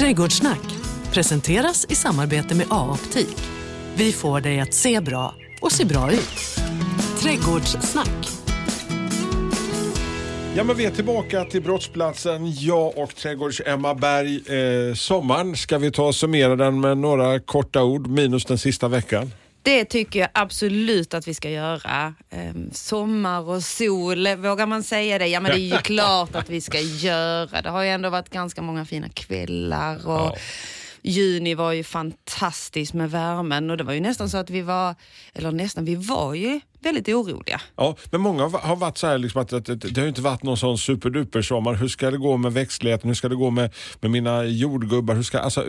Trädgårdssnack presenteras i samarbete med A-optik. Vi får dig att se bra och se bra ut. Trädgårdssnack. Ja, men vi är tillbaka till brottsplatsen, jag och trädgårds-Emma Berg. Eh, sommaren, ska vi ta och summera den med några korta ord, minus den sista veckan? Det tycker jag absolut att vi ska göra. Ehm, sommar och sol, vågar man säga det? Ja men det är ju klart att vi ska göra. Det har ju ändå varit ganska många fina kvällar och Ja. juni var ju fantastiskt med värmen och det var ju nästan så att vi var, eller nästan, vi var ju väldigt oroliga. Ja, men många har varit så här liksom att, att, att det har ju inte varit någon sån superduper sommar. Hur ska det gå med växtligheten? Hur ska det gå med, med mina jordgubbar? Hur ska, alltså,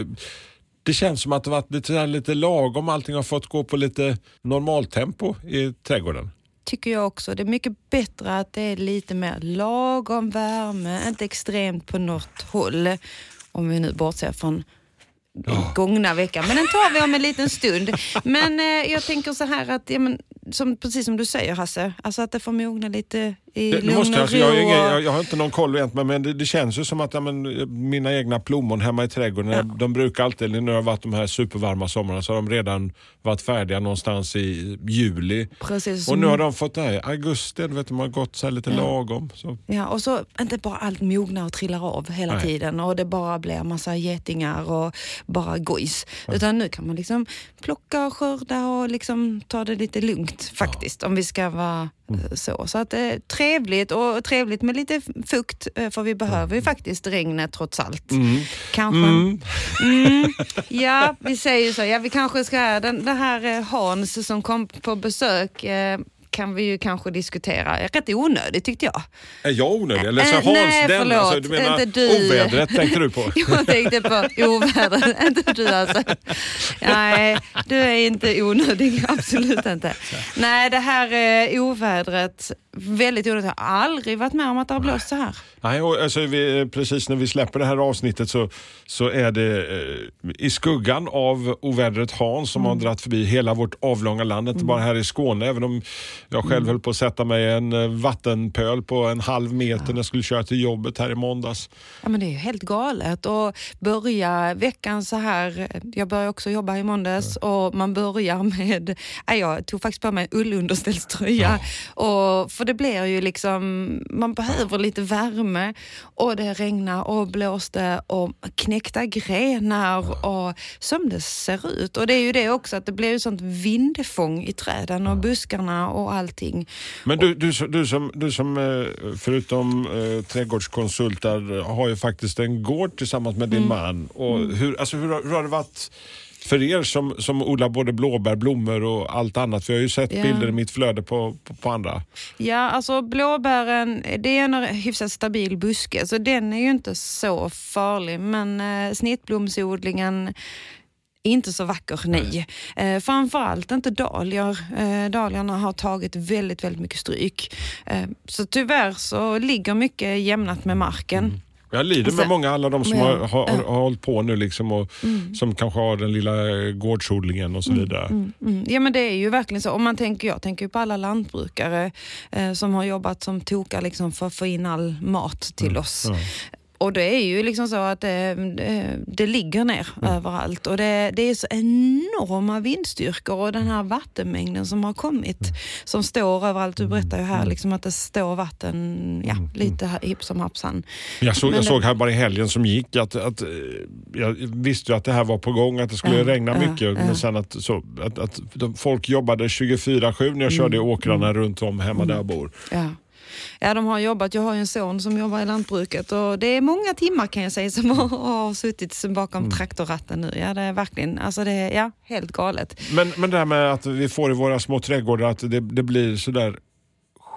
det känns som att det varit lite, lite lagom. Allting har fått gå på lite normaltempo i trädgården. Tycker jag också. Det är mycket bättre att det är lite mer lagom värme, inte extremt på något håll. Om vi nu bortser från gångna veckan. Men den tar vi om en liten stund. Men eh, jag tänker så här att, ja, men, som, precis som du säger Hasse, alltså att det får mogna lite i Det, det lugn måste, jag, och alltså, ro. jag, och- jag, jag har inte någon koll egentligen men det, det känns ju som att ja, men, mina egna plommon hemma i trädgården, de brukar alltid, det har varit de här supervarma somrarna så har de redan varit färdiga någonstans i juli. Precis Och nu har de fått det här i augusti, vet, de har gått så lite lagom. Så. Ja, och så inte bara allt mognar och trillar av hela Nej. tiden och det bara blir massa getingar och bara gojs. Utan nu kan man liksom plocka och skörda och liksom ta det lite lugnt faktiskt om vi ska vara Mm. eh, så. Så att det är trevligt och trevligt med lite fukt eh, för vi behöver ju faktiskt regnet trots allt. Kanske. Mm. Mm, ja, vi säger så. Ja, vi kanske ska, den, det här eh, Hans som kom på besök eh, kan vi ju kanske diskutera. Rätt onödigt tyckte jag. Är jag onödig? Eller så Eh, Hans nej, den, förlåt. alltså, du menar Inte du. ovädret tänkte du på? Jag tänkte på ovädret, inte du alltså. Nej, du är inte onödig, absolut inte. Nej, det här eh, ovädret, väldigt onödigt. Jag har aldrig varit med om att det har blåst så här. Nej, och alltså, vi, precis när vi släpper det här avsnittet så, så är det eh, i skuggan av ovädret Hans som har dratt förbi hela vårt avlånga land, inte bara här i Skåne, även om jag själv höll på att sätta mig i en eh, vattenpöl på en halv meter när jag skulle köra till jobbet här i måndags. Ja, men det är ju helt galet att börja veckan så här. Jag började också jobba i måndags och man börjar med, nej, jag tog faktiskt på mig en ullunderställströja. Och, för det blir ju liksom, man behöver lite värme och det regnar och blåste och knäckta grenar och som det ser ut. Och det är ju det också att det blir ju sånt vindfång i träden och buskarna och allting. Men du, du, du som, du som eh, förutom eh, trädgårdskonsult där, har ju faktiskt en gård tillsammans med din man. Och hur, alltså, hur, hur har det varit för er som, som odlar både blåbär, blommor och allt annat? För jag har ju sett Ja. bilder i mitt flöde på, på, på andra. Ja, alltså blåbären, det är en hyfsat stabil buske, så den är ju inte så farlig. Men eh, snittblomsodlingen, inte så vacker, nej. Eh, framförallt inte dahlior. Eh, dahliorna har tagit väldigt, väldigt mycket stryk. Eh, så tyvärr så ligger mycket jämnat med marken. Jag lider med Sen- många, alla de som har, har, ja. har hållit på nu liksom och som kanske har den lilla gårdsodlingen och så vidare. Mm. Ja men det är ju verkligen så. Om man tänker, jag tänker på alla lantbrukare eh, som har jobbat som tokar liksom för att få in all mat till oss. Och det är ju liksom så att det, det, det ligger ner överallt och det, det är så enorma vindstyrkor och den här vattenmängden som har kommit som står överallt. Du berättar ju här liksom att det står vatten ja, lite här, hipp som happsan. Jag, såg, Men jag såg här bara i helgen som gick att, att eh, jag visste ju att det här var på gång, att det skulle Ja, regna ja, mycket. Men sen att, så, att, att folk jobbade 24-7 när jag körde i Mm. åkrarna runt om hemma där jag bor. Ja. De har jobbat. Jag har ju en son som jobbar i lantbruket och det är många timmar kan jag säga som har, har suttit bakom Mm. traktorratten nu. Ja, det är verkligen, alltså det är ja, helt galet. Men, men det här med att vi får i våra små trädgårdar att det, det blir sådär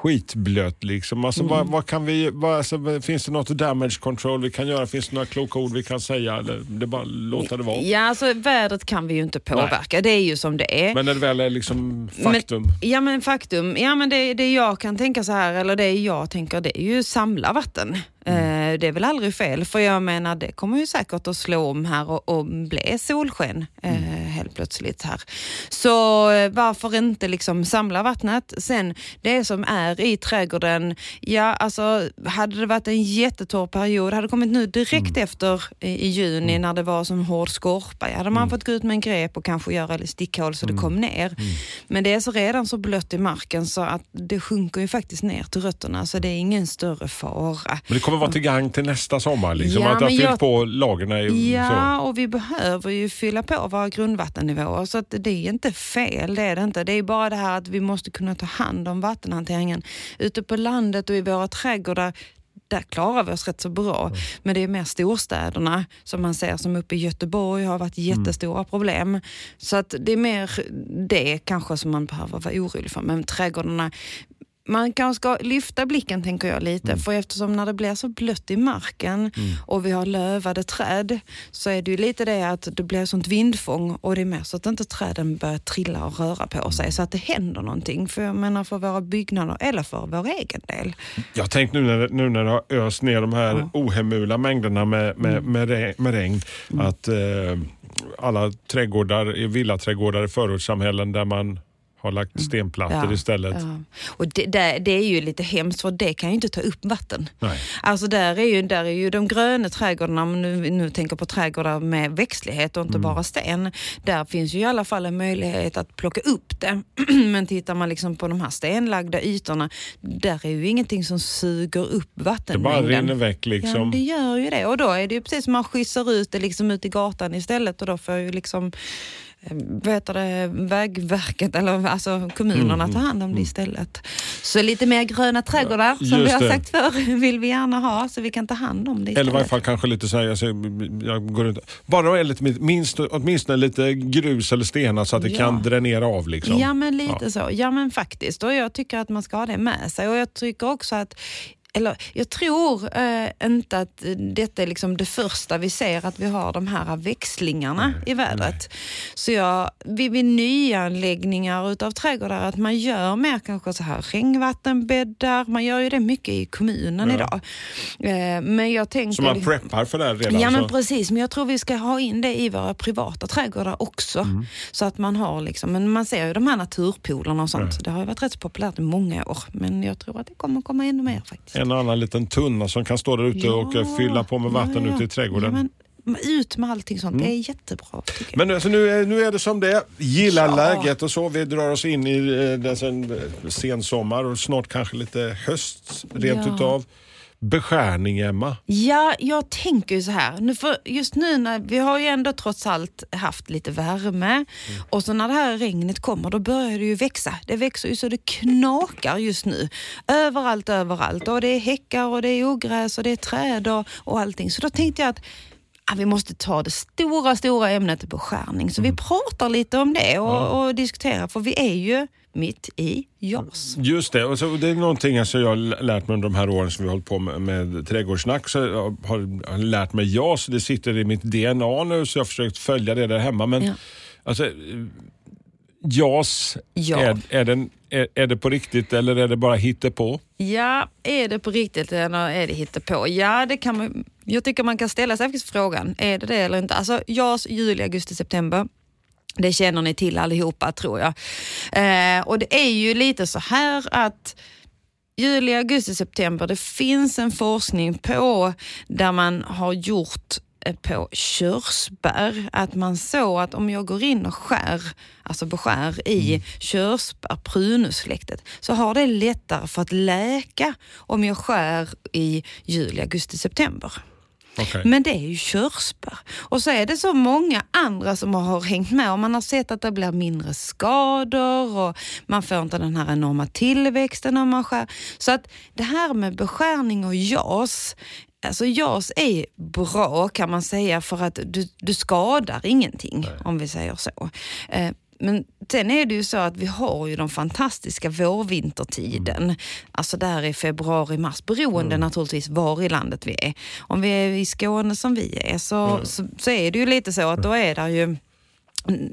skitblött liksom. Alltså, Mm. vad, vad kan vi, vad, alltså, finns det något damage control vi kan göra? Finns det några kloka ord vi kan säga? Eller det bara låta det vara? Ja, alltså vädret kan vi ju inte påverka. Det är ju som det är. Men när det väl är liksom faktum. Men, ja men faktum, ja men det, det jag kan tänka så här, eller det jag tänker, det är ju samla vatten. Mm. Eh, det är väl aldrig fel, för jag menar det kommer ju säkert att slå om här och, och bli solsken eh, mm. helt plötsligt här. Så eh, varför inte liksom samla vattnet? Sen det som är i trädgården, ja alltså hade det varit en jättetorr period, hade det kommit nu direkt mm. efter i, juni mm. när det var som hård skorpa, ja, hade man mm. fått gå ut med en grep och kanske göra stickhål så det mm. kom ner. Men det är så redan så blött i marken så att det sjunker ju faktiskt ner till rötterna så det är ingen större fara. Det kommer vara till gang till nästa sommar? Liksom, ja, att du har fyllt jag... på lagren? Ja, så. och vi behöver ju fylla på våra grundvattennivåer så att det är inte fel, det är det inte. Det är bara det här att vi måste kunna ta hand om vattenhanteringen. Ute på landet och i våra trädgårdar där klarar vi oss rätt så bra. Mm. Men det är mer storstäderna som man ser som uppe i Göteborg har varit jättestora mm. problem. Så att det är mer det kanske som man behöver vara orolig för. Men trädgårdarna, man kanske ska lyfta blicken tänker jag lite, mm. för eftersom när det blir så blött i marken mm. och vi har lövade träd så är det ju lite det att det blir sånt vindfång och det är mer så att inte träden börjar trilla och röra på sig så att det händer någonting. För jag menar för våra byggnader eller för vår egen del. Jag tänkte nu när, nu när det har öst ner de här ja. ohemula mängderna med, med, mm. med, regn, med regn mm. att eh, alla trädgårdar, villaträdgårdar i förortssamhällen där man har lagt mm. stenplattor ja, istället. Ja. Och det, det, det, är ju lite hemskt för det kan ju inte ta upp vatten. Nej. Alltså där är ju, där är ju de gröna trädgårdarna, om nu, nu tänker på trädgårdar med växtlighet och inte mm. bara sten. Där finns ju i alla fall en möjlighet att plocka upp det. Men tittar man liksom på de här stenlagda ytorna, där är ju ingenting som suger upp vattenmängden. Det bara rinner väck liksom. Ja, det gör ju det. Och då är det ju precis som man skjutsar ut det liksom ut i gatan istället och då får ju liksom vet det, Vägverket eller alltså kommunerna mm, ta hand om det mm. istället. Så lite mer gröna trädgårdar som vi har det. sagt förr vill vi gärna ha så vi kan ta hand om det istället. Eller i varje fall kanske lite så här, jag, ser, jag går runt, bara lite, minst, åtminstone lite grus eller stenar så att det ja. kan dränera av. Liksom. Ja men lite ja. så, ja men faktiskt och jag tycker att man ska ha det med sig och jag tycker också att eller jag tror eh, inte att detta är liksom det första vi ser, att vi har de här växlingarna nej, i vädret. Nej. Så jag, vid, vid nyanläggningar utav trädgårdar, att man gör mer kanske så här regnvattenbäddar, man gör ju det mycket i kommunen ja. idag. Eh, men jag tänker, så man preppar för det redan? Ja men precis, men jag tror vi ska ha in det i våra privata trädgårdar också. Mm. Så att man har liksom, men man ser ju de här naturpoolerna och sånt, ja. det har ju varit rätt så populärt i många år, men jag tror att det kommer komma ännu mer faktiskt en och annan liten tunna som kan stå där ute ja, och fylla på med vatten ja, ja. ute i trädgården. Men ut med allting sånt. Mm. Det är jättebra. Men alltså, nu, är, nu är det som det är. Gillar ja. läget och så. Vi drar oss in i eh, sen, sensommar och snart kanske lite höst rent ja. utav beskärning, Emma? Ja, jag tänker ju så här. Nu för just nu när vi har ju ändå trots allt haft lite värme mm. och så när det här regnet kommer då börjar det ju växa. Det växer ju så det knakar just nu. Överallt, överallt. Och det är häckar och det är ogräs och det är träd och, och allting. Så då tänkte jag att ja, vi måste ta det stora, stora ämnet beskärning. Så mm. vi pratar lite om det och, ja. och diskuterar, för vi är ju mitt i JAS. Just det, och så det är någonting alltså jag har lärt mig under de här åren som vi har hållit på med, med trädgårdssnack. Så jag har, jag har lärt mig JAS, det sitter i mitt DNA nu så jag har försökt följa det där hemma. Men ja. alltså, JAS, ja. är, är, den, är, är det på riktigt eller är det bara hittepå? Ja, är det på riktigt eller är det hittepå? Ja, det kan man, jag tycker man kan ställa sig frågan, är det det eller inte? Alltså JAS, juli, augusti, september det känner ni till allihopa tror jag. Eh, och det är ju lite så här att juli, augusti, september, det finns en forskning på där man har gjort på körsbär, att man såg att om jag går in och skär, alltså beskär i mm. körsbär, prunussläktet, så har det lättare för att läka om jag skär i juli, augusti, september. Okay. Men det är ju körsbär. Och så är det så många andra som har hängt med och man har sett att det blir mindre skador och man får inte den här enorma tillväxten när man skär. Så att det här med beskärning och JAS, Alltså JAS är bra kan man säga för att du, du skadar ingenting Nej. om vi säger så. Eh, men sen är det ju så att vi har ju de fantastiska vårvintertiden. Mm. Alltså där i februari, mars, beroende mm. naturligtvis var i landet vi är. Om vi är i Skåne som vi är så, mm. så, så, är det ju lite så att då är det ju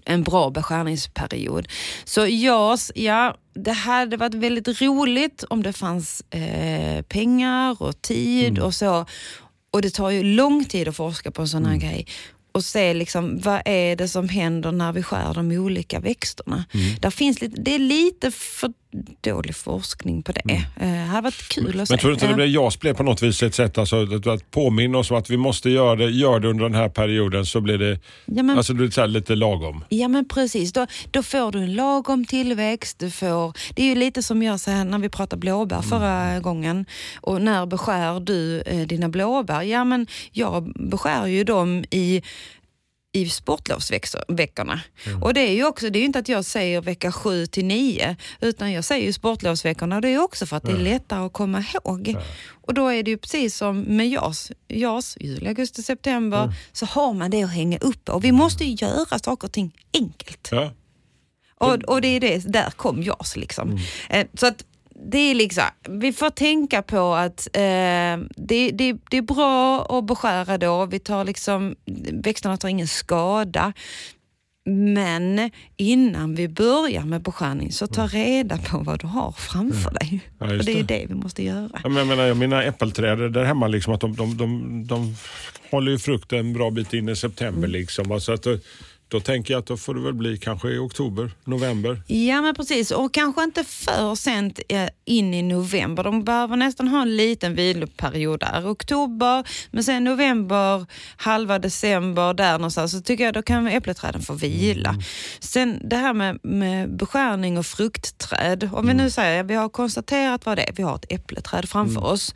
en bra beskärningsperiod. Så JAS, ja, det hade varit väldigt roligt om det fanns eh, pengar och tid mm. och så Och det tar ju lång tid att forska på en sån här grej och se liksom, vad är det som händer när vi skär de olika växterna. Mm. Där finns lite, det är lite för dålig forskning på det. Mm. Eh, det hade varit kul att se. Men tror du inte det blir JAS på något vis ett sätt alltså, att, påminna oss om att vi måste göra det, gör det under den här perioden så blir det, Ja, men- alltså, det blir så lite lagom. Ja men precis, då, då får du en lagom tillväxt. Du får, det är ju lite som jag sa när vi pratade blåbär förra gången. Och när beskär du eh, dina blåbär? Ja men jag beskär ju dem i i sportlovsveckorna. Och det är ju också, det är inte att jag säger vecka 7 till 9 utan jag säger ju sportlovsveckorna och det är också för att det är lättare att komma ihåg. Och då är det ju precis som med JAS, JAS juli, augusti, september, så har man det att hänga upp. Och vi måste ju göra saker och ting enkelt. Ja. Och, och det är det, där kom JAS liksom. Mm. Eh, så att det är liksom, vi får tänka på att eh, det, det, det är bra att beskära då. Vi tar liksom, växterna tar ingen skada. Men innan vi börjar med beskärning så ta reda på vad du har framför dig. Mm. Ja, och just det är det. det vi måste göra. Ja, men Jag menar, mina äppelträd där hemma, liksom, att de, de, de, de håller ju frukt en bra bit in i september. Mm. Liksom. Alltså att, då, tänker jag att då får det väl bli kanske i oktober, november. Ja men precis och kanske inte för sent eh, in i november. De behöver nästan ha en liten viloperiod där. Oktober, men sen november, halva december där någonstans så tycker jag då kan äppelträden få vila. Sen det här med, med beskärning och fruktträd. Om vi nu säger vi har konstaterat vad det är, vi har ett äppelträd framför oss.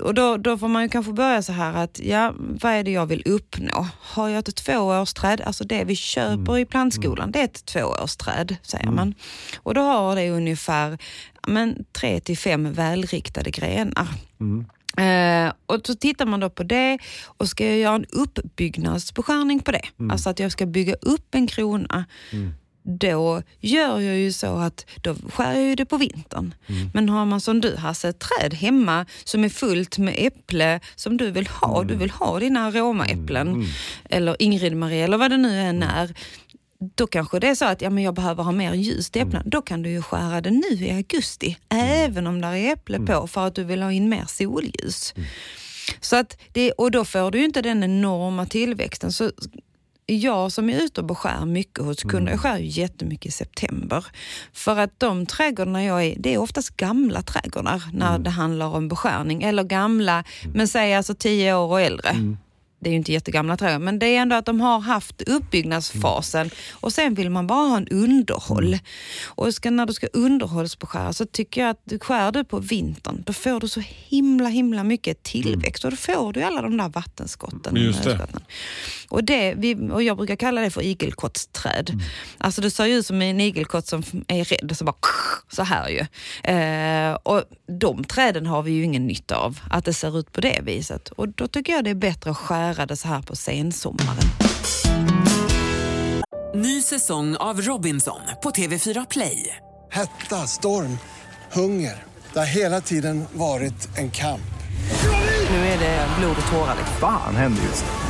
Och då, då får man ju kanske börja så här att, ja, vad är det jag vill uppnå? Har jag ett tvåårsträd, alltså det vi köper i plantskolan, det är ett tvåårsträd, säger man. Och då har det ungefär men, tre till fem välriktade grenar. Eh, och så tittar man då på det och ska jag göra en uppbyggnadsbeskärning på det, alltså att jag ska bygga upp en krona, då gör jag ju så att då skär jag ju det på vintern. Men har man som du Hasse, ett träd hemma som är fullt med äpple som du vill ha, du vill ha dina aromaäpplen eller Ingrid-Marie eller vad det nu än är. Då kanske det är så att ja, men jag behöver ha mer ljus till äpplen. Då kan du ju skära det nu i augusti, även om det är äpple på för att du vill ha in mer solljus. Så att det, och då får du ju inte den enorma tillväxten. Så jag som är ute och beskär mycket hos kunder, jag skär ju jättemycket i september. För att de trädgårdarna jag är det är oftast gamla trädgårdar när det handlar om beskärning. Eller gamla, men säg alltså 10 år och äldre. Det är ju inte jättegamla trädgårdar, men det är ändå att de har haft uppbyggnadsfasen och sen vill man bara ha en underhåll. Och ska, när du ska underhållsbeskära så tycker jag att du skär du på vintern, då får du så himla himla mycket tillväxt och då får du alla de där vattenskotten. Just det. Och, det, vi, och jag brukar kalla det för igelkottsträd. Alltså det ser ju ut som en igelkott som är rädd, så bara så här ju. Eh, och de träden har vi ju ingen nytta av, att det ser ut på det viset. Och då tycker jag det är bättre att skära det så här på sensommaren. Ny säsong av Robinson på TV4 Play. Hetta, storm, hunger. Det har hela tiden varit en kamp. Nu är det blod och tårar. liksom. Fan händer just nu.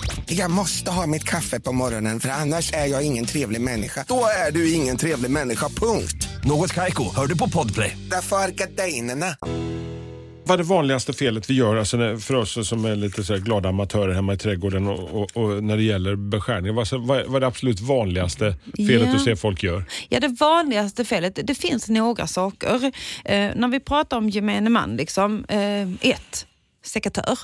Jag måste ha mitt kaffe på morgonen för annars är jag ingen trevlig människa. Då är du ingen trevlig människa, punkt. Något Kaiko, hör du på Podplay. Därför är gardinerna. Vad är det vanligaste felet vi gör alltså när, för oss som är lite så här glada amatörer hemma i trädgården och, och, och när det gäller beskärning? Vad, vad, vad är det absolut vanligaste felet Ja. du ser folk gör? Ja, det vanligaste felet, det finns några saker. Eh, när vi pratar om gemene man, liksom, eh, ett, sekatör.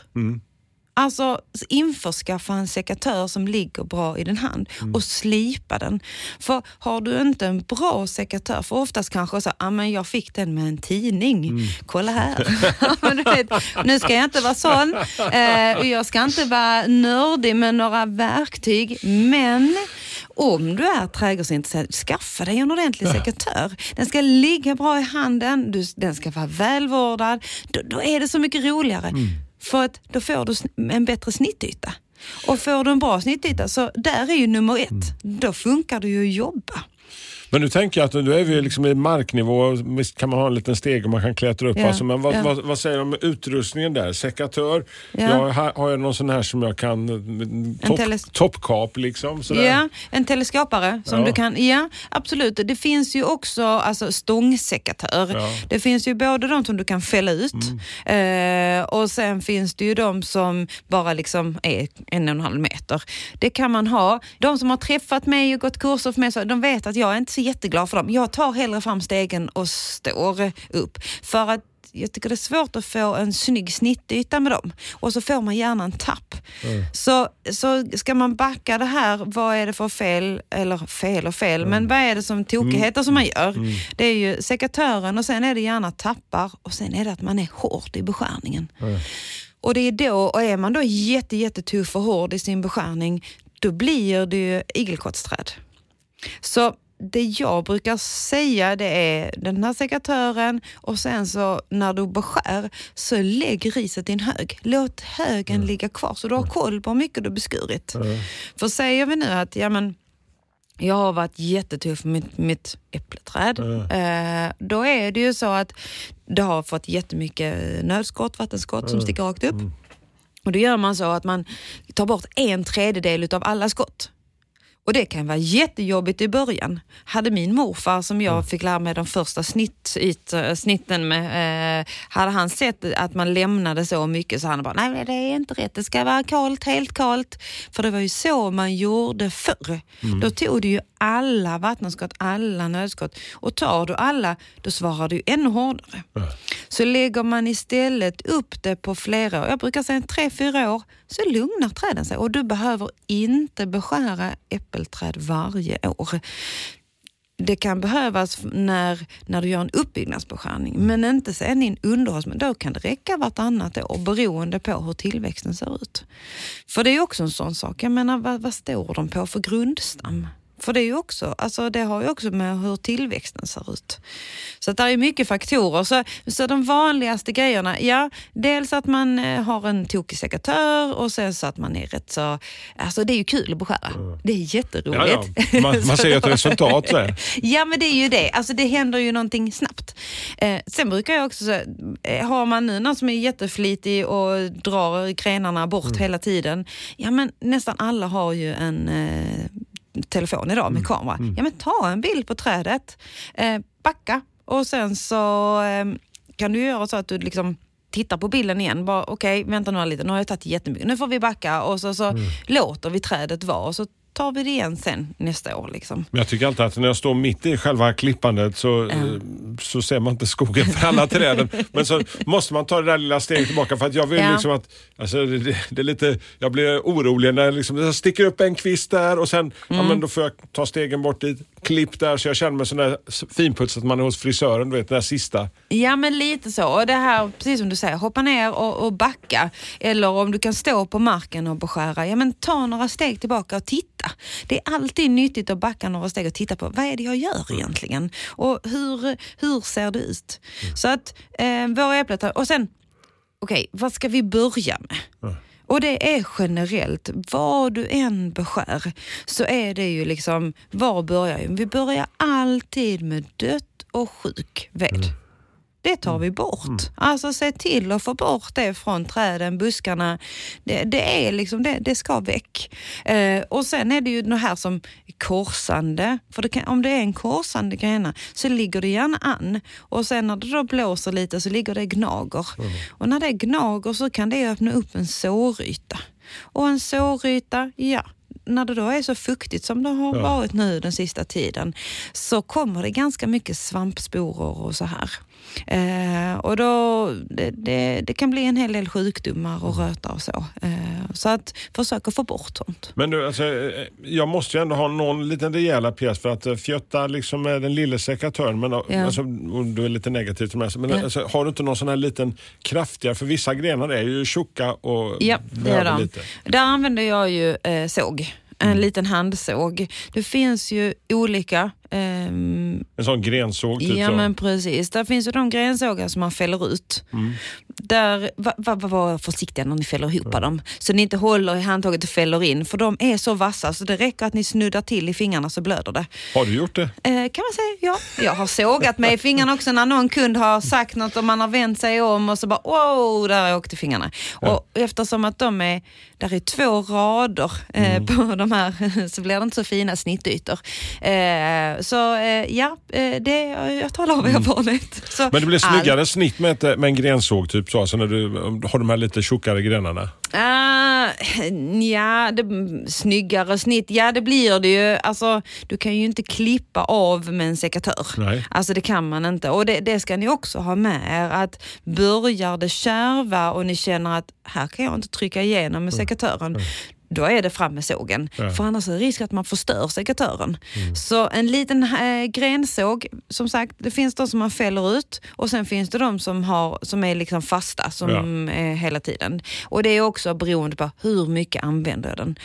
Alltså införskaffa en sekatör som ligger bra i din hand och slipa den. För har du inte en bra sekatör, för oftast kanske så ah, men jag fick den med en tidning, kolla här. Vet, nu ska jag inte vara sån eh, och jag ska inte vara nördig med några verktyg, men om du är trädgårdsintresserad, skaffa dig en ordentlig sekatör. Den ska ligga bra i handen, du, den ska vara välvårdad. Då, då är det så mycket roligare. För att då får du en bättre snittyta. Och får du en bra snittyta, så där är ju nummer ett. Då funkar det ju att jobba. Men nu tänker jag att nu är vi liksom i marknivå, visst kan man ha en liten steg och man kan klättra upp. Ja, Alltså, men vad, ja. vad, vad säger du om utrustningen där? Sekatör, Ja. jag har, har jag någon sån här som jag kan, mm, topp, teles- toppkap liksom? Sådär. Ja, en teleskopare som Ja. du kan, ja absolut. Det finns ju också alltså, stångsekatör. Det finns ju både de som du kan fälla ut eh, och sen finns det ju de som bara liksom är en och en halv meter. Det kan man ha. De som har träffat mig och gått kurser för mig, så, de vet att jag är inte så jätteglad för dem. Jag tar hellre fram stegen och står upp. För att jag tycker det är svårt att få en snygg snittyta med dem. Och så får man gärna en tapp. Så, så ska man backa det här, vad är det för fel, eller fel och fel, men vad är det som tokigheter som man gör? Det är ju sekatören och sen är det gärna tappar och sen är det att man är hård i beskärningen. Och det är då, och är man då jätte, jättetuff och hård i sin beskärning, då blir det ju igelkottsträd. Så det jag brukar säga det är den här sekatören och sen så när du beskär så lägg riset i en hög. Låt högen ligga kvar så du har koll på hur mycket du beskurit. För säger vi nu att ja, men, jag har varit jättetuff med mitt, mitt äppleträd. Eh, då är det ju så att det har fått jättemycket nödskott, vattenskott som sticker rakt upp. Och då gör man så att man tar bort en tredjedel utav alla skott. Och det kan vara jättejobbigt i början. Hade min morfar, som jag fick lära mig de första snitt, äh, snitten med, eh, hade han sett att man lämnade så mycket så han bara, nej det är inte rätt, det ska vara kallt, helt kallt. För det var ju så man gjorde förr. Då tog du ju alla vattenskott, alla nödskott och tar du alla, då svarar du ännu hårdare. Så lägger man istället upp det på flera år, jag brukar säga tre, fyra år, så lugnar träden sig och du behöver inte beskära äppelträd varje år. Det kan behövas när, när du gör en uppbyggnadsbeskärning, men inte sen i en underhålls... men Då kan det räcka vartannat år beroende på hur tillväxten ser ut. För det är också en sån sak, jag menar vad, vad står de på för grundstam? För det, är ju också, alltså det har ju också med hur tillväxten ser ut. Så att det är mycket faktorer. Så, så de vanligaste grejerna, ja, dels att man eh, har en tokig sekatör och sen så att man är rätt så... Alltså det är ju kul att beskära. Det är jätteroligt. Ja, ja. Man, man ser ju ett resultat där. Ja men det är ju det, alltså det händer ju någonting snabbt. Eh, sen brukar jag också säga, eh, har man nu någon som är jätteflitig och drar grenarna bort hela tiden, ja men nästan alla har ju en eh, telefon idag med kamera. Ja men ta en bild på trädet, eh, backa. Och sen så eh, kan du göra så att du liksom tittar på bilden igen. Bara, Okej, vänta nu lite, nu har jag tagit jättemycket. Nu får vi backa. Och så, så låter vi trädet vara. Och så tar vi det igen sen nästa år. Liksom. Men jag tycker alltid att när jag står mitt i själva klippandet så, eh, så ser man inte skogen för alla träden. Men så måste man ta det där lilla steget tillbaka för att jag vill Ja. liksom att, alltså det, det, är lite, jag blir orolig när liksom, det sticker upp en kvist där och sen, ja Mm. men då får jag ta stegen bort dit, klipp där så jag känner mig sån där finputsad att man är hos frisören, du vet den där sista. Ja men lite så. Och det här, precis som du säger, hoppa ner och, och backa. Eller om du kan stå på marken och beskära, ja men ta några steg tillbaka och titta. Det är alltid nyttigt att backa några steg och titta på vad är det jag gör egentligen? Och hur, hur ser det ut? Så att eh, våra äpplen, och sen, okej, vad ska vi börja med? Och det är generellt, vad du än beskär så är det ju liksom, var börjar vi? Vi börjar alltid med dött och sjuk ved. Det tar vi bort. Alltså se till att få bort det från träden, buskarna. Det, det är liksom, det, det ska väck. Eh, och sen är det ju det här som korsande, för det kan, om det är en korsande grena så ligger det gärna an och sen när det då blåser lite så ligger det gnager. Och när det gnager så kan det öppna upp en såryta. Och en såryta, ja, när det då är så fuktigt som det har varit nu den sista tiden så kommer det ganska mycket svampsporer och så här. Eh, och då, det, det, det kan bli en hel del sjukdomar och röta och så. Eh, så att försöka få bort sånt. Men du, alltså, eh, jag måste ju ändå ha någon liten rejäla pjäs för att eh, fjötta liksom med den lille sekatören. Men, Ja. alltså, du är lite negativ till det. Men Ja. alltså, har du inte någon sån här liten kraftigare, för vissa grenar är ju tjocka och Ja, det är de. lite. Där använder jag ju eh, såg. En liten handsåg. Det finns ju olika. Ehm, En sån grensåg typ Ja så. men precis, där finns ju de grensågar som man fäller ut. Mm. Där, va, va, var försiktiga när ni fäller ihop dem. Så ni inte håller i handtaget och fäller in, för de är så vassa så det räcker att ni snuddar till i fingrarna så blöder det. Har du gjort det? Eh, kan man säga, ja. Jag har sågat mig i fingrarna också när någon kund har sagt något och man har vänt sig om och så bara wow, där åkte fingrarna. Och eftersom att de är, där är två rader eh, Mm. på de här så blir det inte så fina snittytor. Eh, så eh, ja, eh, det, jag talar av erfarenhet. Så Mm. Men det blir allt- snyggare snitt med, ett, med en grensåg typ så, alltså när du har de här lite tjockare grenarna. Ah, ja, det, snyggare snitt, ja det blir det ju. Alltså, du kan ju inte klippa av med en sekatör. Nej. Alltså det kan man inte. Och det, det ska ni också ha med er att börjar det kärva och ni känner att här kan jag inte trycka igenom med sekatören. Då är det fram med sågen. Ja. För annars är det risk att man förstör sekatören. Så en liten äh, grensåg, som sagt, det finns de som man fäller ut och sen finns det de som, har, som är liksom fasta, som är hela tiden. Och det är också beroende på hur mycket använder jag den.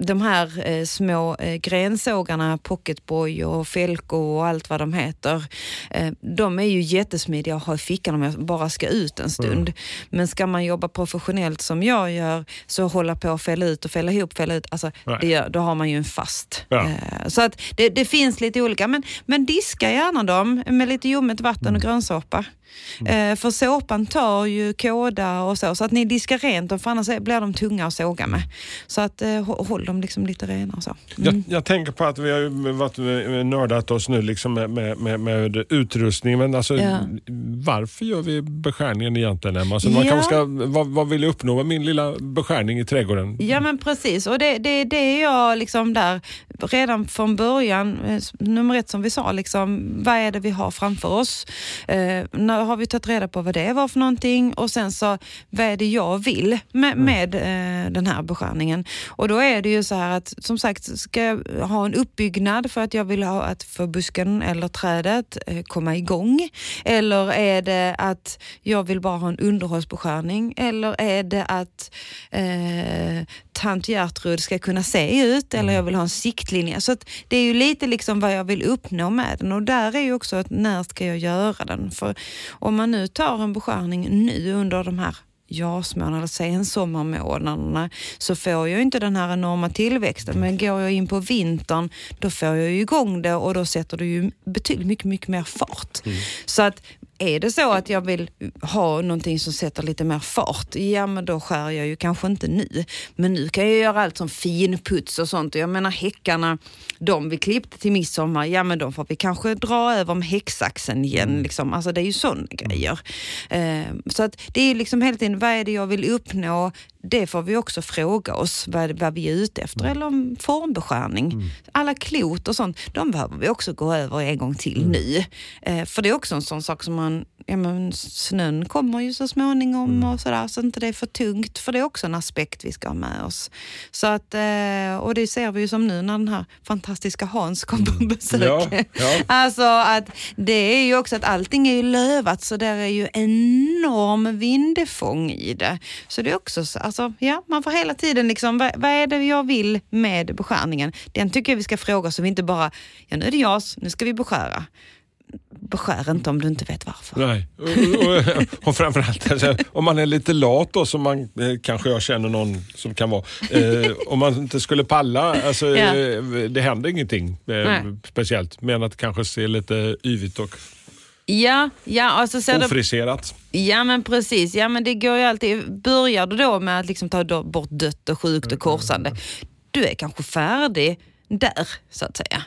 De här eh, små eh, grensågarna, Pocketboy och Felco och allt vad de heter, eh, de är ju jättesmidiga att ha i fickan om jag bara ska ut en stund. Men ska man jobba professionellt som jag gör, så hålla på och fälla ut och fälla ihop, fälla ut, alltså, det då har man ju en fast. Ja. Eh, så att det, det finns lite olika, men, men diska gärna dem med lite ljummet vatten Mm. och grönsåpa. Eh, för såpan tar ju kåda och så, så att ni diskar rent dem, för annars blir de tunga att såga med. Så att eh, hå- håll dem liksom lite rena och så. Jag, jag tänker på att vi har varit eh, nördat oss nu liksom med, med, med, med utrustning. Men alltså, Ja. varför gör vi beskärningen egentligen Emma? Alltså, man Ja. kanske ska, vad, vad vill jag uppnå med min lilla beskärning i trädgården? Ja men precis, och det, det, det är jag liksom där redan från början, nummer ett som vi sa, liksom, vad är det vi har framför oss? Eh, när har vi tagit reda på vad det var för någonting och sen så, vad är det jag vill med, med eh, den här beskärningen? Och då är det ju så här att, som sagt, ska jag ha en uppbyggnad för att jag vill ha att få busken eller trädet eh, komma igång? Eller är det att jag vill bara ha en underhållsbeskärning? Eller är det att eh, tant Gertrud ska kunna se ut eller jag vill ha en siktlinje. Så det är ju lite liksom vad jag vill uppnå med den och där är ju också att när ska jag göra den? För om man nu tar en beskärning nu under de här jasmånaderna, sensommarmånaderna, så får jag inte den här enorma tillväxten. Men går jag in på vintern, då får jag ju igång det och då sätter det ju betydligt mycket, mycket mer fart. Så att är det så att jag vill ha någonting som sätter lite mer fart, ja men då skär jag ju kanske inte nu. Men nu kan jag göra allt som finputs och sånt. Jag menar häckarna, de vi klippte till midsommar, ja men de får vi kanske dra över med häcksaxen igen. Liksom. Alltså det är ju sådana grejer. Eh, så att det är liksom hela tiden, vad är det jag vill uppnå? Det får vi också fråga oss vad, vad vi är ute efter. Eller om formbeskärning. Alla klot och sånt, de behöver vi också gå över en gång till nu. Eh, för det är också en sån sak som man, ja men snön kommer ju så småningom och sådär, så inte det är för tungt. För det är också en aspekt vi ska ha med oss. Så att, eh, och det ser vi ju som nu när den här fantastiska Hans kom på besök. Ja, ja. Alltså att det är ju också att allting är ju lövat så där är ju enorm vindfång i det. Så det är också så, alltså ja, man får hela tiden liksom, vad, vad är det jag vill med beskärningen? Den tycker jag vi ska fråga så vi inte bara, ja nu är det JAS, nu ska vi beskära. Beskär inte om du inte vet varför. Nej, och, och, och framförallt alltså, om man är lite lat då, som man, eh, kanske jag känner någon som kan vara. Eh, om man inte skulle palla, alltså, Ja. eh, det händer ingenting eh, speciellt. Men att det kanske ser lite yvigt och Ja, ja, alltså så det, ofriserat. Ja men precis, ja men det går ju alltid. Börjar du då med att liksom ta bort dött och sjukt och korsande, du är kanske färdig där så att säga.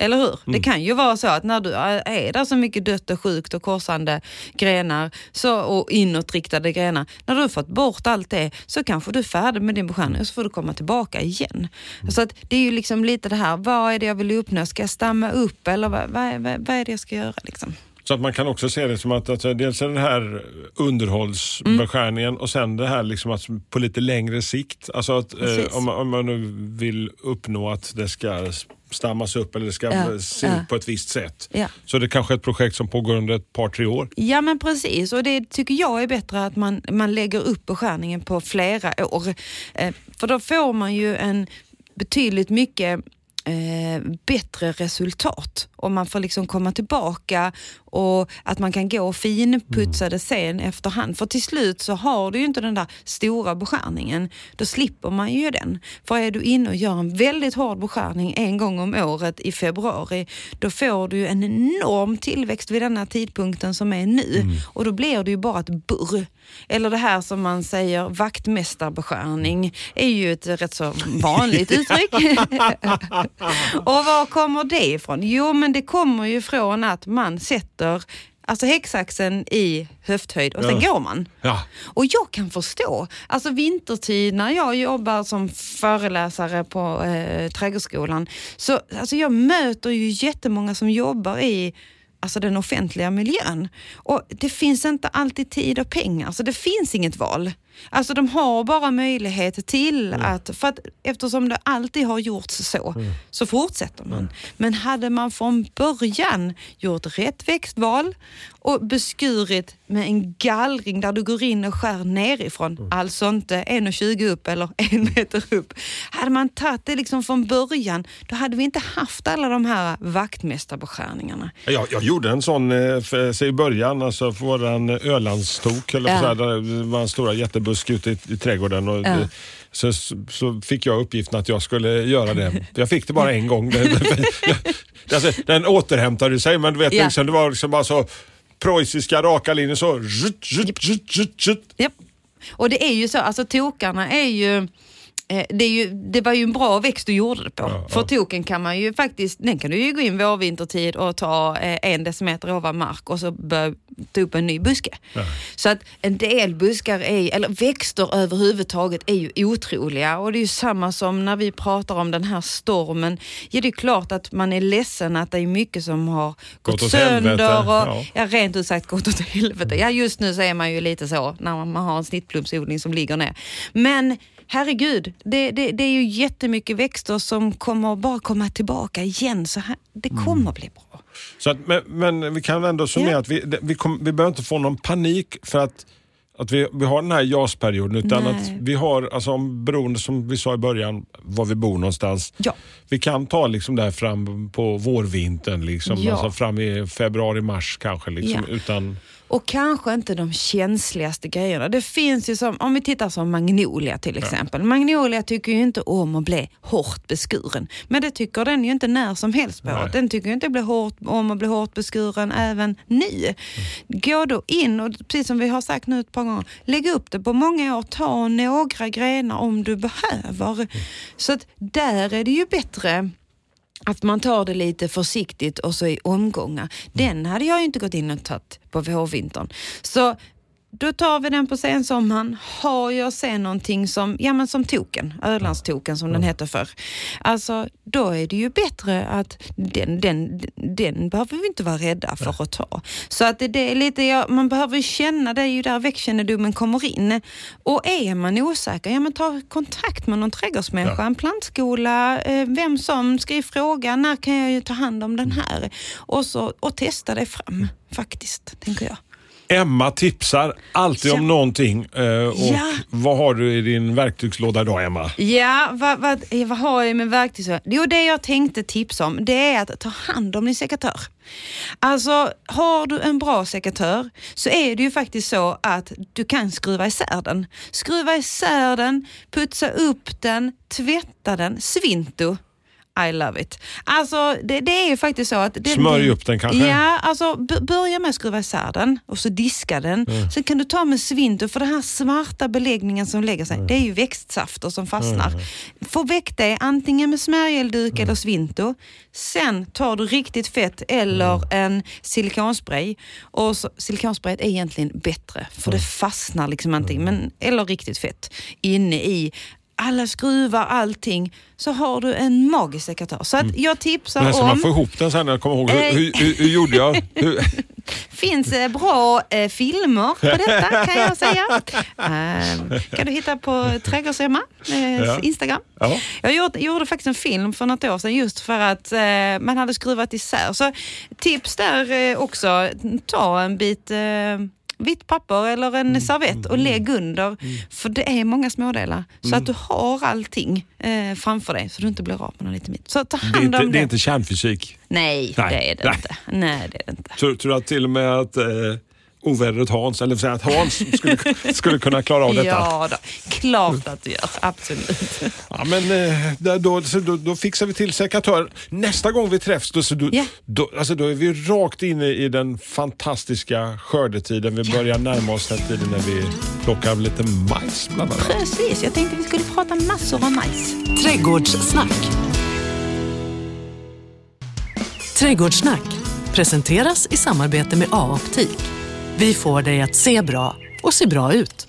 Eller hur? Det kan ju vara så att när du är där så mycket dött och sjukt och korsande grenar så, och inåtriktade grenar, när du har fått bort allt det så kanske du är färdig med din beskärning och så får du komma tillbaka igen. Så att det är ju liksom lite det här, vad är det jag vill uppnå? Ska jag stamma upp eller vad, vad, är- vad, vad är det jag ska göra? Liksom? Så att man kan också se det som att, att dels är det här underhållsbeskärningen och sen det här liksom att på lite längre sikt. Alltså att, eh, om, man, om man nu vill uppnå att det ska stammas upp eller det ska Ja, se ja. ut på ett visst sätt. Ja. Så det kanske är ett projekt som pågår under ett par, tre år. Ja men precis och det tycker jag är bättre att man, man lägger upp beskärningen på flera år. Eh, för då får man ju en betydligt mycket eh, bättre resultat och man får liksom komma tillbaka och att man kan gå och finputsa Mm. sen efterhand. För till slut så har du ju inte den där stora beskärningen. Då slipper man ju den. För är du inne och gör en väldigt hård beskärning en gång om året i februari, då får du ju en enorm tillväxt vid den här tidpunkten som är nu. Mm. Och då blir det ju bara ett burr. Eller det här som man säger vaktmästarbeskärning är ju ett rätt så vanligt uttryck. och var kommer det ifrån? Jo, men det kommer ju från att man sätter alltså häcksaxen i höfthöjd och sen Ja. går man. Ja. Och jag kan förstå, alltså vintertid när jag jobbar som föreläsare på eh, Trädgårdsskolan, så alltså jag möter ju jättemånga som jobbar i alltså den offentliga miljön. Och det finns inte alltid tid och pengar, så det finns inget val. Alltså de har bara möjlighet till att, för att eftersom det alltid har gjorts så, så fortsätter man. Men hade man från början gjort rätt växtval och beskurit med en gallring där du går in och skär nerifrån, alltså inte 1,20 upp eller en meter upp. Hade man tagit det liksom från början, då hade vi inte haft alla de här vaktmästarbeskärningarna. Jag, jag gjorde en sån eh, för, så i början, alltså för våran Ölandstok, eller Ja. ja. där det var stora jättebusk ute i, i trädgården. Och Ja. så, så fick jag uppgiften att jag skulle göra det. Jag fick det bara en gång. Alltså, den återhämtade sig, men du vet, Ja. liksom, det var liksom bara så preussiska raka linjer så. Zut, zut, zut, zut. Och det är ju så, alltså tokarna är ju det, är ju, det var ju en bra växt du gjorde det på. Ja, För ja. token kan man ju faktiskt, den kan du ju gå in vårvintertid och ta eh, en decimeter ovan mark och så börja ta upp en ny buske. Så att en del buskar, är, eller växter överhuvudtaget är ju otroliga och det är ju samma som när vi pratar om den här stormen. Ja det är klart att man är ledsen att det är mycket som har gått, åt sönder och ja. ja, rent ut sagt gått åt helvete. Ja, just nu så är man ju lite så när man man har en snittblomsodling som ligger ner. Men herregud, det, det, det är ju jättemycket växter som kommer bara komma tillbaka igen. Så här, det Mm. kommer bli bra. Så att, men, men vi kan ändå summera Ja. att vi, det- vi, kom, vi behöver inte få någon panik för att, att vi, vi har den här JAS-perioden. Utan Nej. att vi har, alltså, om, beroende som vi sa i början, var vi bor någonstans. Ja. Vi kan ta liksom där fram på vårvintern, liksom, Ja. alltså fram i februari, mars kanske. Liksom, Ja. utan, Och kanske inte de känsligaste grejerna. Det finns ju som, om vi tittar som Magnolia till exempel. Magnolia tycker ju inte om att bli hårt beskuren. Men det tycker den ju inte när som helst på Nej. Den tycker ju inte bli hårt, om att bli hårt beskuren även nu. Gå då in och precis som vi har sagt nu ett par gånger, lägg upp det på många år. Ta några grenar om du behöver. Så att där är det ju bättre att man tar det lite försiktigt och så i omgångar. Den hade jag ju inte gått in och tagit på vårvintern. Så då tar vi den på sensommaren. Har jag sen någonting som, ja men som token, Ölandstoken som den hette förr. Alltså då är det ju bättre att den, den, den behöver vi inte vara rädda för att ta. Så att det, det är lite, ja, man behöver känna, det är ju där växtkännedomen kommer in. Och är man osäker, ja men ta kontakt med någon trädgårdsmänniska, Ja. en plantskola, eh, vem som, skriv fråga, när kan jag ju ta hand om den här? Och, så, och testa det fram faktiskt, tänker jag. Emma tipsar alltid Ja. om någonting. eh, och Ja. Vad har du i din verktygslåda idag, Emma? Ja, vad, vad, vad har jag med verktyg? Jo, det jag tänkte tipsa om det är att ta hand om din sekatör. Alltså, har du en bra sekatör så är det ju faktiskt så att du kan skruva isär den. Skruva isär den, putsa upp den, tvätta den, svinto. I love it. Alltså det, det är ju faktiskt så att... Det, Smörj upp den kanske? Ja, alltså börja med att skruva isär den och så diska den. Sen kan du ta med svinto för den här svarta beläggningen som lägger sig, det är ju växtsafter som fastnar. Få väck det antingen med smörjelduk eller svinto. Sen tar du riktigt fett eller en silikonspray. Och så, silikonsprayet är egentligen bättre för det fastnar liksom inte, men, eller riktigt fett inne i alla skruvar, allting, så har du en magisk sekatör. Så att jag tipsar Men ska man om... få ihop den sen när jag kommer ihåg? Hur, Eh. hur, hur, hur gjorde jag? Hur, finns eh, bra eh, filmer på detta kan jag säga. Eh, kan du hitta på Trädgårdsemma, eh, Ja. Instagram. Ja. Jag gjorde, gjorde faktiskt en film för något år sedan just för att eh, man hade skruvat isär. Så tips där eh, också, ta en bit vitt papper eller en servett och lägg under. För det är många smådelar. Så att du har allting eh, framför dig så du inte blir av med någon liten bit. Så ta Det är, hand inte, om det är det. inte kärnfysik. Nej, Nej. det är det Nej. inte. Nej, det är det inte. Tror, tror du att till och med att eh, ovädret Hans, eller att Hans skulle, skulle kunna klara av detta? Ja, då. klart att du gör. Absolut. Ja, men eh, då, då, då fixar vi till sekatör. Nästa gång vi träffs då, då, Ja. då, alltså då är vi rakt inne i den fantastiska skördetiden. Vi börjar närma oss den tiden när vi plockar lite majs bland annat. Precis, jag tänkte vi skulle prata massor om majs. Trädgårdssnack. Trädgårdssnack presenteras i samarbete med A-optik. Vi får dig att se bra och se bra ut.